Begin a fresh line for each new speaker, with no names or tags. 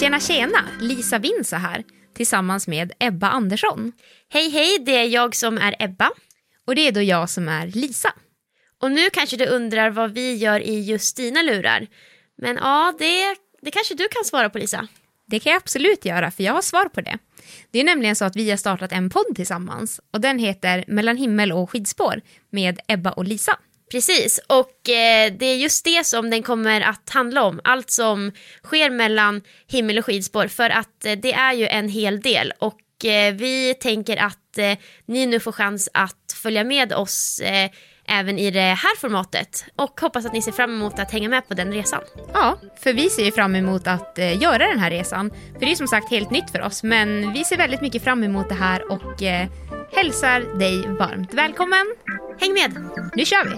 Tjena tjena, Lisa Winsa här tillsammans med Ebba Andersson.
Hej hej, det är jag som är Ebba.
Och det är då jag som är Lisa.
Och nu kanske du undrar vad vi gör i just dina lurar. Men ja, det, det kanske du kan svara på Lisa.
Det kan jag absolut göra, för jag har svar på det. Det är nämligen så att vi har startat en podd tillsammans och den heter Mellan himmel och skidspår med Ebba och Lisa.
Precis, och eh, det är just det som den kommer att handla om. Allt som sker mellan himmel och skidspår. För att eh, det är ju en hel del. Och eh, vi tänker att eh, ni nu får chans att följa med oss eh, även i det här formatet. Och hoppas att ni ser fram emot att hänga med på den resan.
Ja, för vi ser ju fram emot att eh, göra den här resan. För det är som sagt helt nytt för oss, men vi ser väldigt mycket fram emot det här och eh, hälsar dig varmt välkommen.
Häng med!
Nu kör vi!